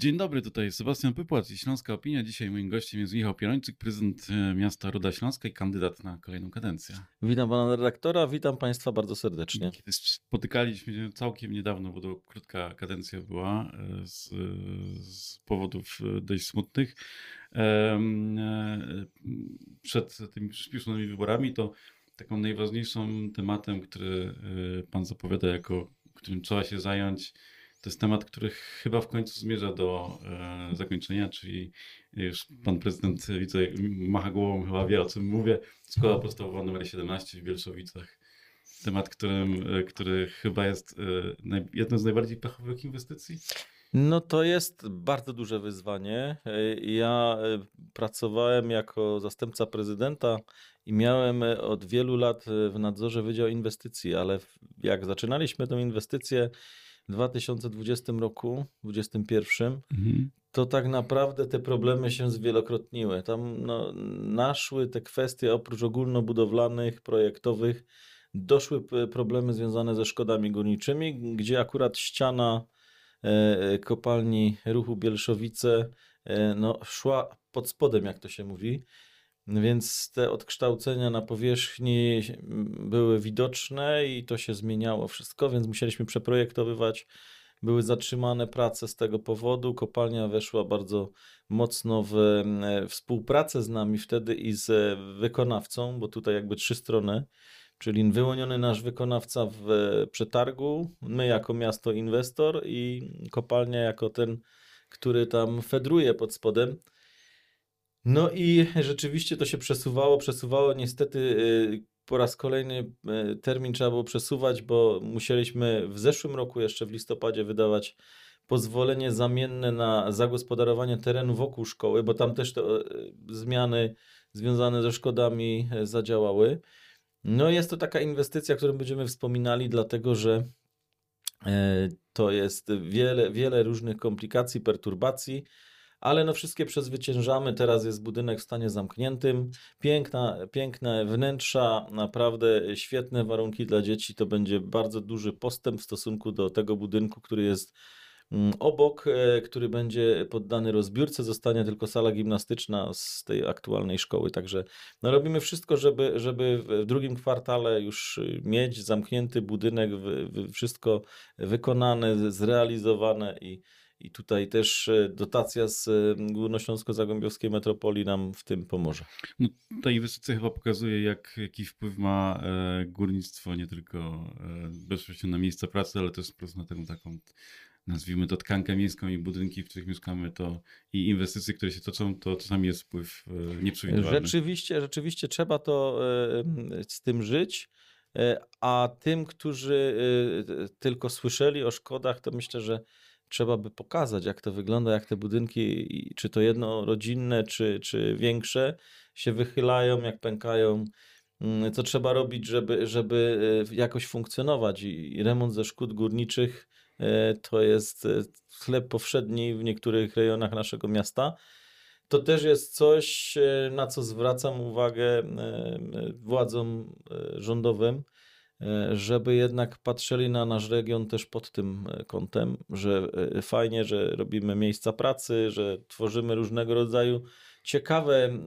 Dzień dobry, tutaj Sebastian Pypłat i Śląska Opinia. Dzisiaj moim gościem jest Michał Pierończyk, prezydent e, miasta Ruda Śląska i kandydat na kolejną kadencję. Witam pana redaktora, witam państwa bardzo serdecznie. Kiedy spotykaliśmy się całkiem niedawno, bo to krótka kadencja była e, z, z powodów e, dość smutnych. Przed tymi przyspieszonymi wyborami to taką najważniejszym tematem, który pan zapowiada jako, którym trzeba się zająć, to jest temat, który chyba w końcu zmierza do e, zakończenia, czyli już pan prezydent widzę, macha głową, chyba wie o czym mówię. Szkoła podstawowa numer 17 w Bielszowicach. Temat, którym, e, który chyba jest e, jedną z najbardziej pechowych inwestycji. No to jest bardzo duże wyzwanie. E, ja e, pracowałem jako zastępca prezydenta i miałem od wielu lat w nadzorze Wydział Inwestycji, ale jak zaczynaliśmy tę inwestycję, 2020 roku, 2021, mhm. to tak naprawdę te problemy się zwielokrotniły. Tam no, naszły te kwestie oprócz ogólnobudowlanych, projektowych, doszły problemy związane ze szkodami górniczymi, gdzie akurat ściana e, kopalni ruchu Bielszowice e, no, szła pod spodem, jak to się mówi. Więc te odkształcenia na powierzchni były widoczne i to się zmieniało wszystko, więc musieliśmy przeprojektowywać. Były zatrzymane prace z tego powodu. Kopalnia weszła bardzo mocno w współpracę z nami wtedy i z wykonawcą, bo tutaj jakby trzy strony, czyli wyłoniony nasz wykonawca w przetargu, my jako miasto inwestor i kopalnia jako ten, który tam fedruje pod spodem. No i rzeczywiście to się przesuwało, przesuwało. Niestety y, po raz kolejny y, termin trzeba było przesuwać, bo musieliśmy w zeszłym roku, jeszcze w listopadzie, wydawać pozwolenie zamienne na zagospodarowanie terenu wokół szkoły, bo tam też te y, zmiany związane ze szkodami zadziałały. No jest to taka inwestycja, którą będziemy wspominali, dlatego że to jest wiele, wiele różnych komplikacji, perturbacji ale no wszystkie przezwyciężamy. Teraz jest budynek w stanie zamkniętym. Piękna, piękne wnętrza, naprawdę świetne warunki dla dzieci. To będzie bardzo duży postęp w stosunku do tego budynku, który jest mm, obok, e, który będzie poddany rozbiórce, zostanie tylko sala gimnastyczna z tej aktualnej szkoły. Także no robimy wszystko, żeby, żeby w drugim kwartale już mieć zamknięty budynek, wszystko wykonane, zrealizowane i i tutaj też e, dotacja z Górnośląsko-Zagłębiowskiej Metropolii nam w tym pomoże. No, ta inwestycja chyba pokazuje, jak, jaki wpływ ma e, górnictwo nie tylko e, bezpośrednio na miejsca pracy, ale też po prostu na tę taką nazwijmy to tkankę miejską i budynki, w których mieszkamy, to i inwestycje, które się toczą, to czasami jest wpływ nieprzewidywalny. Rzeczywiście, rzeczywiście trzeba to z tym żyć. A tym, którzy tylko słyszeli o szkodach, to myślę, że trzeba by pokazać, jak to wygląda, jak te budynki, czy to jednorodzinne, czy, czy większe, się wychylają, jak pękają. Mm, co trzeba robić, żeby, żeby e, jakoś funkcjonować? I remont ze szkód górniczych e, to jest e, chleb powszedni w niektórych rejonach naszego miasta. To też jest coś, na co zwracam uwagę władzom rządowym żeby jednak patrzyli na nasz region też pod tym e, kątem, że e, fajnie, że robimy miejsca pracy, że tworzymy różnego rodzaju ciekawe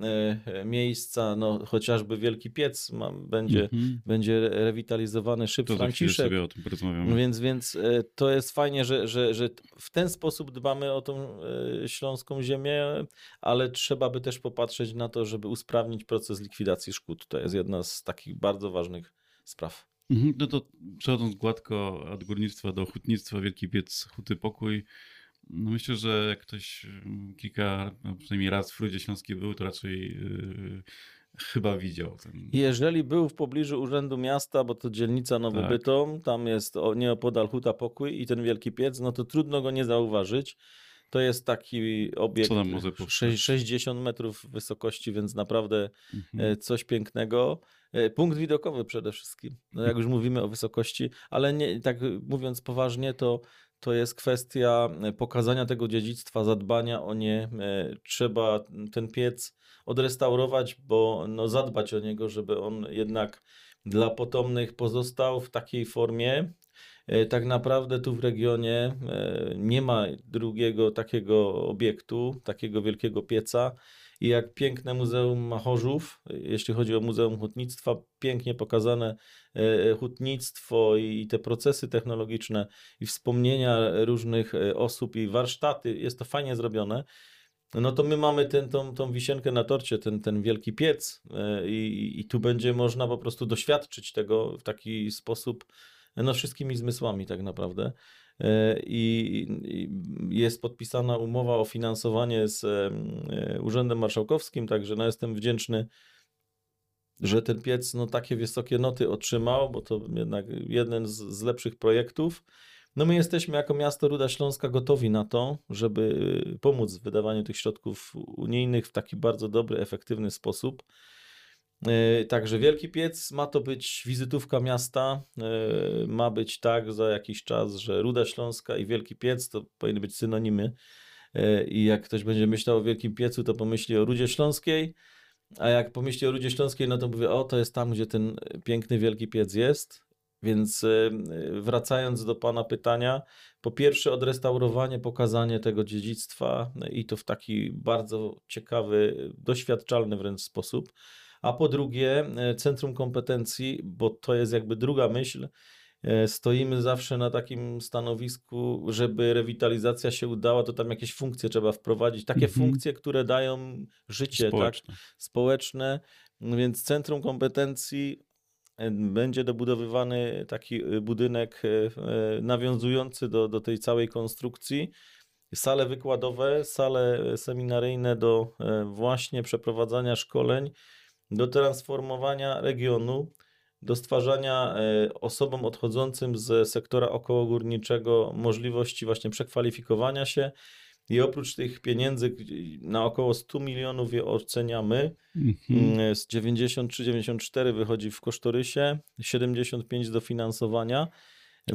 miejsca, no chociażby Wielki Piec ma, będzie, mm-hmm. będzie rewitalizowany szyb to Franciszek. Sobie o tym porozmawiamy. Więc, więc to jest fajnie, że, że, że w ten sposób dbamy o tą śląską ziemię, ale trzeba by też popatrzeć na to, żeby usprawnić proces likwidacji szkód. To jest jedna z takich bardzo ważnych spraw. Mhm, no to przechodząc gładko od górnictwa do hutnictwa, Wielki Piec, Huty Pokój, no myślę, że jak ktoś mm, kilka, no przynajmniej raz w Frudzie Śląskiej był, to raczej yy, chyba widział. Ten... Jeżeli był w pobliżu Urzędu Miasta, bo to dzielnica Nowy tak. Bytom, tam jest nieopodal Huta Pokój i ten Wielki Piec, no to trudno go nie zauważyć. To jest taki obiekt 60 metrów wysokości, więc naprawdę mhm. E, coś pięknego. E, punkt widokowy przede wszystkim. No jak już mówimy o wysokości, ale nie, tak mówiąc poważnie, to, to jest kwestia pokazania tego dziedzictwa, zadbania o nie. E, trzeba ten piec odrestaurować, bo no, zadbać o niego, żeby on jednak dla potomnych pozostał w takiej formie, E, Tak naprawdę tu w regionie e, nie ma drugiego takiego obiektu, takiego wielkiego pieca. I jak piękne Muzeum Machorzów, e, jeśli chodzi o Muzeum Hutnictwa, pięknie pokazane e, hutnictwo i te procesy technologiczne i wspomnienia różnych e, osób i warsztaty, jest to fajnie zrobione. No to my mamy ten, tą, tą wisienkę na torcie, ten, ten wielki piec e, i, i tu będzie można po prostu doświadczyć tego w taki sposób, no wszystkimi zmysłami tak naprawdę. E, I, jest podpisana umowa o finansowanie z e, Urzędem Marszałkowskim, także no jestem wdzięczny, że ten piec no takie wysokie noty otrzymał, bo to jednak jeden z, z lepszych projektów. No my jesteśmy jako miasto Ruda Śląska gotowi na to, żeby pomóc w wydawaniu tych środków unijnych w taki bardzo dobry, efektywny sposób. E, Także Wielki Piec ma to być wizytówka miasta. E, Ma być tak za jakiś czas, że Ruda Śląska i Wielki Piec to powinny być synonimy. E, I jak ktoś będzie myślał o Wielkim Piecu, to pomyśli o Rudzie Śląskiej. A jak pomyśli o Rudzie Śląskiej, no to mówię, o to jest tam, gdzie ten piękny Wielki Piec jest. Więc wracając do Pana pytania, po pierwsze odrestaurowanie, pokazanie tego dziedzictwa i to w taki bardzo ciekawy, doświadczalny wręcz sposób. A po drugie, e, centrum kompetencji, bo to jest jakby druga myśl. E, Stoimy zawsze na takim stanowisku, żeby rewitalizacja się udała, to tam jakieś funkcje trzeba wprowadzić. Takie Mhm. funkcje, które dają życie, tak? Społeczne. społeczne, więc centrum kompetencji e, będzie dobudowywany taki budynek nawiązujący do, do tej całej konstrukcji. Sale wykładowe, sale seminaryjne do właśnie przeprowadzania szkoleń, do transformowania regionu, do stwarzania e, osobom odchodzącym z sektora okołogórniczego możliwości właśnie przekwalifikowania się. I oprócz tych pieniędzy, na około 100 milionów je oceniamy, Mhm. Mm, Z 93-94 wychodzi w kosztorysie, 75 dofinansowania.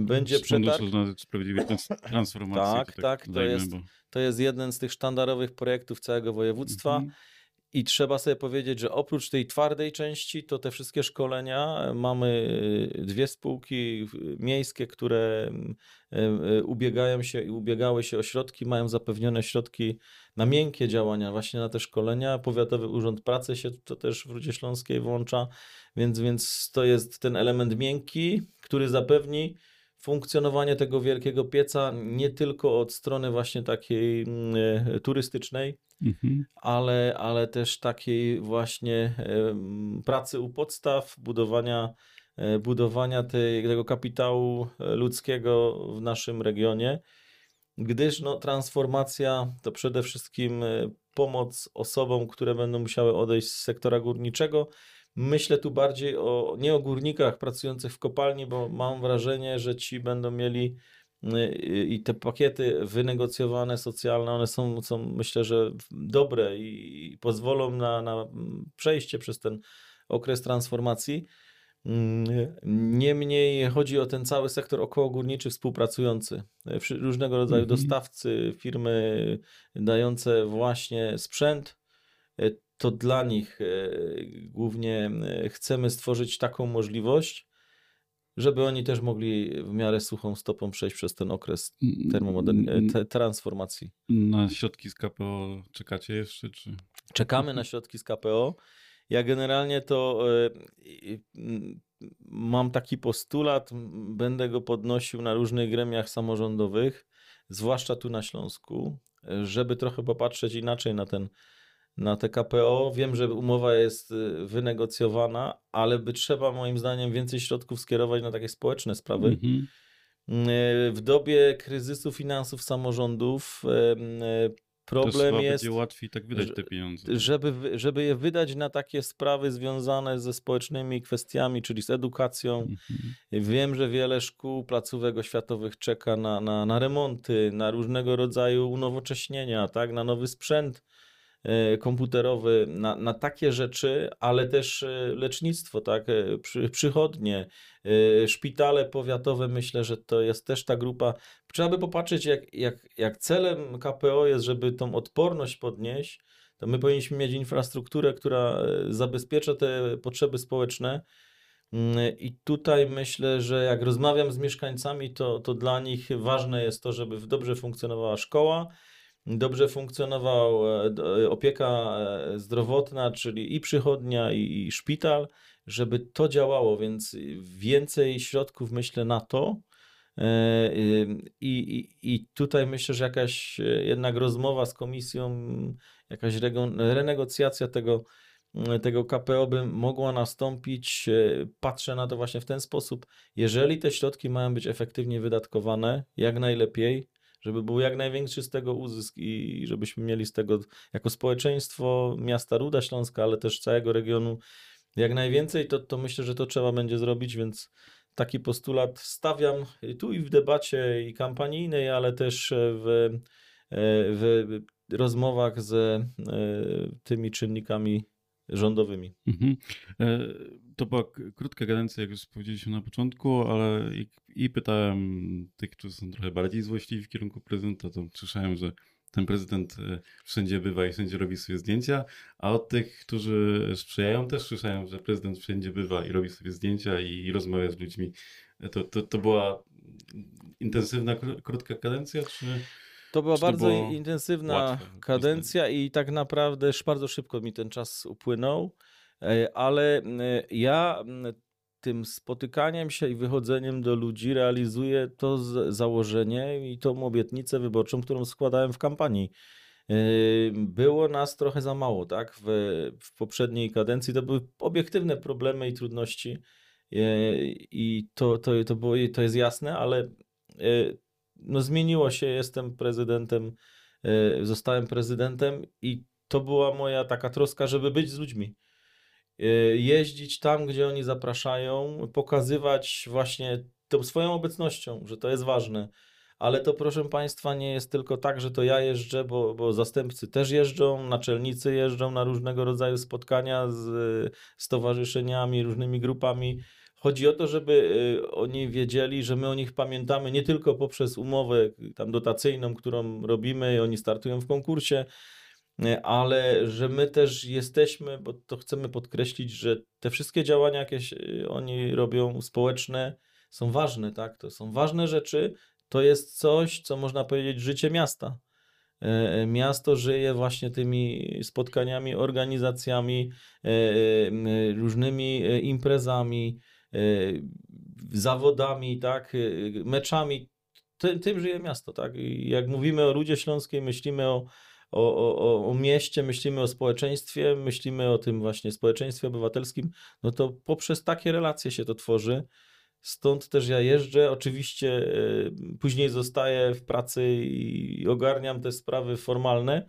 Będzie przetarg. Sprawiedliwej trans- Transformacji. Tak, tak, to dodajmy, jest bo- To jest jeden z tych sztandarowych projektów całego województwa. Mhm. I trzeba sobie powiedzieć, że oprócz tej twardej części, to te wszystkie szkolenia mamy y, dwie spółki miejskie, które y, ubiegają się i ubiegały się o środki, mają zapewnione środki na miękkie działania, właśnie na te szkolenia. Powiatowy Urząd Pracy się to też w Rudzie Śląskiej włącza, więc, więc to jest ten element miękki, który zapewni funkcjonowanie tego wielkiego pieca nie tylko od strony właśnie takiej turystycznej, Mhm. ale, ale też takiej właśnie pracy u podstaw, budowania, e, budowania tego kapitału e, ludzkiego w naszym regionie, gdyż no, transformacja to przede wszystkim e, pomoc osobom, które będą musiały odejść z sektora górniczego. Myślę tu bardziej o nie o górnikach pracujących w kopalni, bo mam wrażenie, że ci będą mieli i te pakiety wynegocjowane socjalne, one są, są myślę, że dobre i pozwolą na, na przejście przez ten okres transformacji. Mm, Niemniej chodzi o ten cały sektor okołogórniczy współpracujący. Różnego rodzaju Mhm. dostawcy, firmy dające właśnie sprzęt. To dla nich e, głównie e, chcemy stworzyć taką możliwość, żeby oni też mogli w miarę suchą stopą przejść przez ten okres termomodern- e, te, transformacji. Na środki z KPO czekacie jeszcze, czy? Czekamy na środki z KPO. Ja generalnie to e, mam taki postulat, będę go podnosił na różnych gremiach samorządowych, zwłaszcza tu na Śląsku, e, żeby trochę popatrzeć inaczej na ten na te KPO. Wiem, że umowa jest e, wynegocjowana, ale by trzeba moim zdaniem więcej środków skierować na takie społeczne sprawy. Mhm. E, W dobie kryzysu finansów samorządów Też problem chyba jest będzie łatwiej tak wydać te pieniądze. żeby, wy- żeby je wydać na takie sprawy związane ze społecznymi kwestiami, czyli z edukacją. Mhm. Wiem, że wiele szkół, placówek oświatowych czeka na, na, na remonty, na różnego rodzaju unowocześnienia, tak? na nowy sprzęt komputerowy, na, na takie rzeczy, ale też e, lecznictwo, tak? e, Przy, przychodnie, e, szpitale powiatowe. Myślę, że to jest też ta grupa. Trzeba by popatrzeć, jak, jak, jak celem KPO jest, żeby tą odporność podnieść, to my powinniśmy mieć infrastrukturę, która e, zabezpiecza te potrzeby społeczne. Mm, I tutaj myślę, że jak rozmawiam z mieszkańcami, to, to dla nich ważne jest to, żeby dobrze funkcjonowała szkoła, dobrze funkcjonowała e, opieka e, zdrowotna, czyli i przychodnia, i, szpital, żeby to działało, więc więcej środków myślę na to. E, I, i, I tutaj myślę, że jakaś jednak rozmowa z komisją, jakaś renegocjacja tego, tego KPO by mogła nastąpić. Patrzę na to właśnie w ten sposób. Jeżeli te środki mają być efektywnie wydatkowane, jak najlepiej, żeby był jak największy z tego uzysk i żebyśmy mieli z tego jako społeczeństwo miasta Ruda Śląska, ale też całego regionu jak najwięcej, to, to myślę, że to trzeba będzie zrobić, więc taki postulat stawiam tu i w debacie i kampanijnej, ale też w, w rozmowach z tymi czynnikami rządowymi. Mhm. E, to była krótka kadencja, jak już powiedzieliśmy na początku, ale i, pytałem tych, którzy są trochę bardziej złośliwi w kierunku prezydenta, to słyszałem, że ten prezydent e, wszędzie bywa i wszędzie robi sobie zdjęcia, a od tych, którzy sprzyjają, też słyszałem, że prezydent wszędzie bywa i robi sobie zdjęcia i, i rozmawia z ludźmi. E, to, to, to była intensywna, krótka kadencja, czy... To była bardzo intensywna łatwe, kadencja i tak naprawdę bardzo szybko mi ten czas upłynął, e, ale ja tym spotykaniem się i wychodzeniem do ludzi realizuję to założenie i tą obietnicę wyborczą, którą składałem w kampanii. E, było nas trochę za mało, tak? W, w poprzedniej kadencji to były obiektywne problemy i trudności e, i to, to, to, było, to jest jasne, ale no zmieniło się, jestem prezydentem, e, zostałem prezydentem i to była moja taka troska, żeby być z ludźmi. E, jeździć tam, gdzie oni zapraszają, pokazywać właśnie tą swoją obecnością, że to jest ważne. Ale to, proszę Państwa, nie jest tylko tak, że to ja jeżdżę, bo, bo zastępcy też jeżdżą, naczelnicy jeżdżą na różnego rodzaju spotkania z stowarzyszeniami, różnymi grupami. Chodzi o to, żeby y, oni wiedzieli, że my o nich pamiętamy nie tylko poprzez umowę tam dotacyjną, którą robimy i oni startują w konkursie, y, ale że my też jesteśmy, bo to chcemy podkreślić, że te wszystkie działania, jakie oni robią społeczne, są ważne, tak? To są ważne rzeczy. To jest coś, co można powiedzieć, życie miasta. Y, miasto żyje właśnie tymi spotkaniami, organizacjami, różnymi imprezami, Y, zawodami, tak, y, meczami. Tym, tym żyje miasto, tak. Jak mówimy o Rudzie Śląskiej, myślimy o, o, o, o mieście, myślimy o społeczeństwie, myślimy o tym właśnie społeczeństwie obywatelskim, no to poprzez takie relacje się to tworzy. Stąd też ja jeżdżę. Oczywiście y, później zostaję w pracy i ogarniam te sprawy formalne,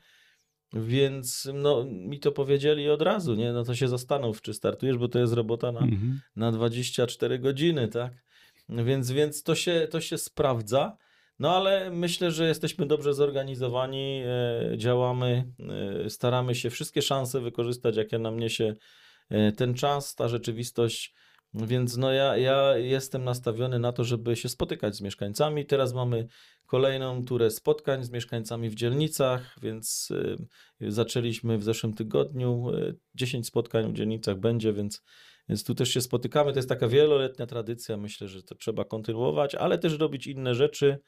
więc no, mi to powiedzieli od razu, nie? No to się zastanów, czy startujesz, bo to jest robota na, mhm. na 24 godziny, tak? Więc, więc to, się, to się sprawdza. No ale myślę, że jesteśmy dobrze zorganizowani, e, działamy, e, staramy się wszystkie szanse wykorzystać, jakie nam niesie e, ten czas, ta rzeczywistość. Więc no ja, ja jestem nastawiony na to, żeby się spotykać z mieszkańcami. Teraz mamy kolejną turę spotkań z mieszkańcami w dzielnicach, więc y, zaczęliśmy w zeszłym tygodniu. 10 y, spotkań w dzielnicach będzie, więc, więc tu też się spotykamy. To jest taka wieloletnia tradycja. Myślę, że to trzeba kontynuować, ale też robić inne rzeczy.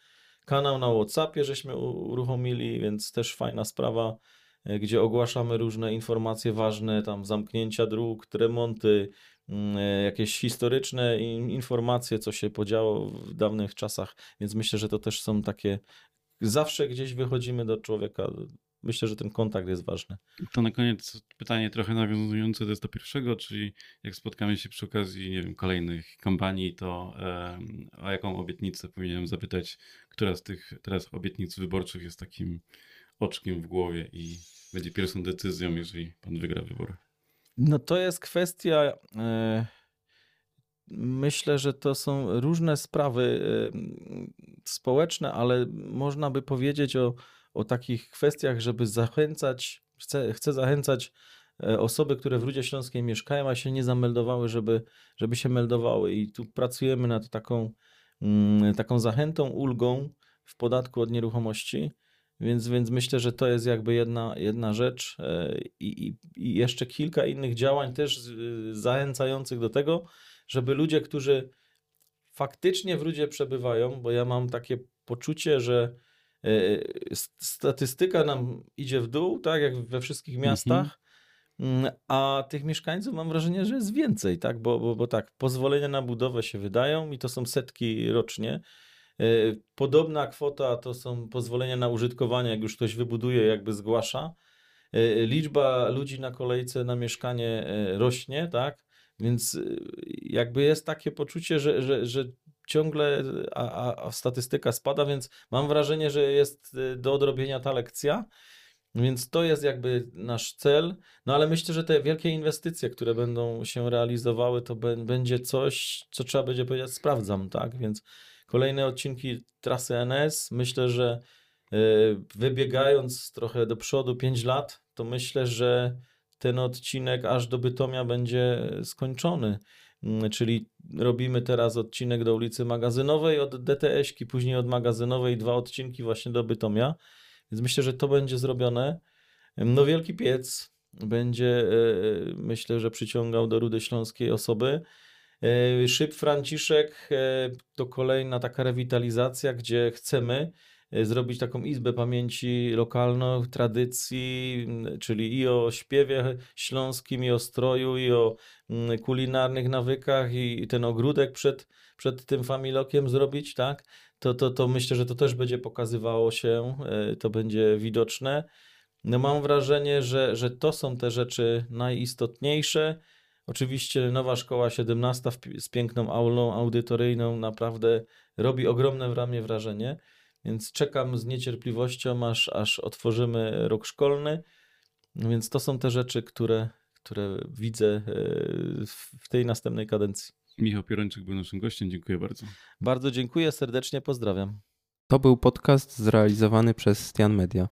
Kanał na WhatsAppie żeśmy uruchomili, więc też fajna sprawa, y, gdzie ogłaszamy różne informacje ważne, tam zamknięcia dróg, remonty, jakieś historyczne informacje, co się podziało w dawnych czasach, więc myślę, że to też są takie. Zawsze gdzieś wychodzimy do człowieka. Myślę, że ten kontakt jest ważny. To na koniec pytanie trochę nawiązujące do pierwszego, czyli jak spotkamy się przy okazji, nie wiem, kolejnych kampanii, to e, o jaką obietnicę powinienem zapytać, która z tych teraz obietnic wyborczych jest takim oczkiem w głowie i będzie pierwszą decyzją, jeżeli pan wygra wybory? No to jest kwestia. E, myślę, że to są różne sprawy e, społeczne, ale można by powiedzieć o, o takich kwestiach, żeby zachęcać, chcę, chcę zachęcać e, osoby, które w Rudzie Śląskiej mieszkają, a się nie zameldowały, żeby, żeby się meldowały. I tu pracujemy nad taką, mm, taką zachętą, ulgą w podatku od nieruchomości więc, więc myślę, że to jest jakby jedna, jedna rzecz e, i, i, jeszcze kilka innych działań też zachęcających do tego, żeby ludzie, którzy faktycznie w Rudzie przebywają, bo ja mam takie poczucie, że e, statystyka nam idzie w dół, tak jak we wszystkich miastach, mm, a tych mieszkańców mam wrażenie, że jest więcej, tak? Bo, bo, bo tak, pozwolenia na budowę się wydają i to są setki rocznie. E, Podobna kwota to są pozwolenia na użytkowanie, jak już ktoś wybuduje, jakby zgłasza. E, Liczba ludzi na kolejce na mieszkanie e, rośnie, tak? Więc jakby jest takie poczucie, że, że, że ciągle a, a, statystyka spada, więc mam wrażenie, że jest do odrobienia ta lekcja. Więc to jest jakby nasz cel. No ale myślę, że te wielkie inwestycje, które będą się realizowały, to bę- będzie coś, co trzeba będzie powiedzieć, sprawdzam, tak? Więc kolejne odcinki trasy NS, myślę, że e, wybiegając trochę do przodu 5 lat, to myślę, że ten odcinek aż do Bytomia będzie skończony. Mm, Czyli robimy teraz odcinek do ulicy Magazynowej od DTS-ki, później od Magazynowej dwa odcinki właśnie do Bytomia. Więc myślę, że to będzie zrobione. No Wielki Piec będzie, e, myślę, że przyciągał do Rudy Śląskiej osoby. E, Szyb Franciszek e, to kolejna taka rewitalizacja, gdzie chcemy e, zrobić taką izbę pamięci lokalną, tradycji, czyli i o śpiewie śląskim, i o stroju, i o kulinarnych nawykach, i ten ogródek przed, przed tym familokiem zrobić, tak? To, to, to myślę, że to też będzie pokazywało się, to będzie widoczne. No mam wrażenie, że, że to są te rzeczy najistotniejsze. Oczywiście nowa szkoła 17 w pi- z piękną aulą audytoryjną naprawdę robi ogromne w ramię wrażenie, więc czekam z niecierpliwością, aż, aż otworzymy rok szkolny. No Więc to są te rzeczy, które, które widzę e, w w tej następnej kadencji. Michał Pierończyk był naszym gościem. Dziękuję bardzo. Bardzo dziękuję, serdecznie pozdrawiam. To był podcast zrealizowany przez Stian Media.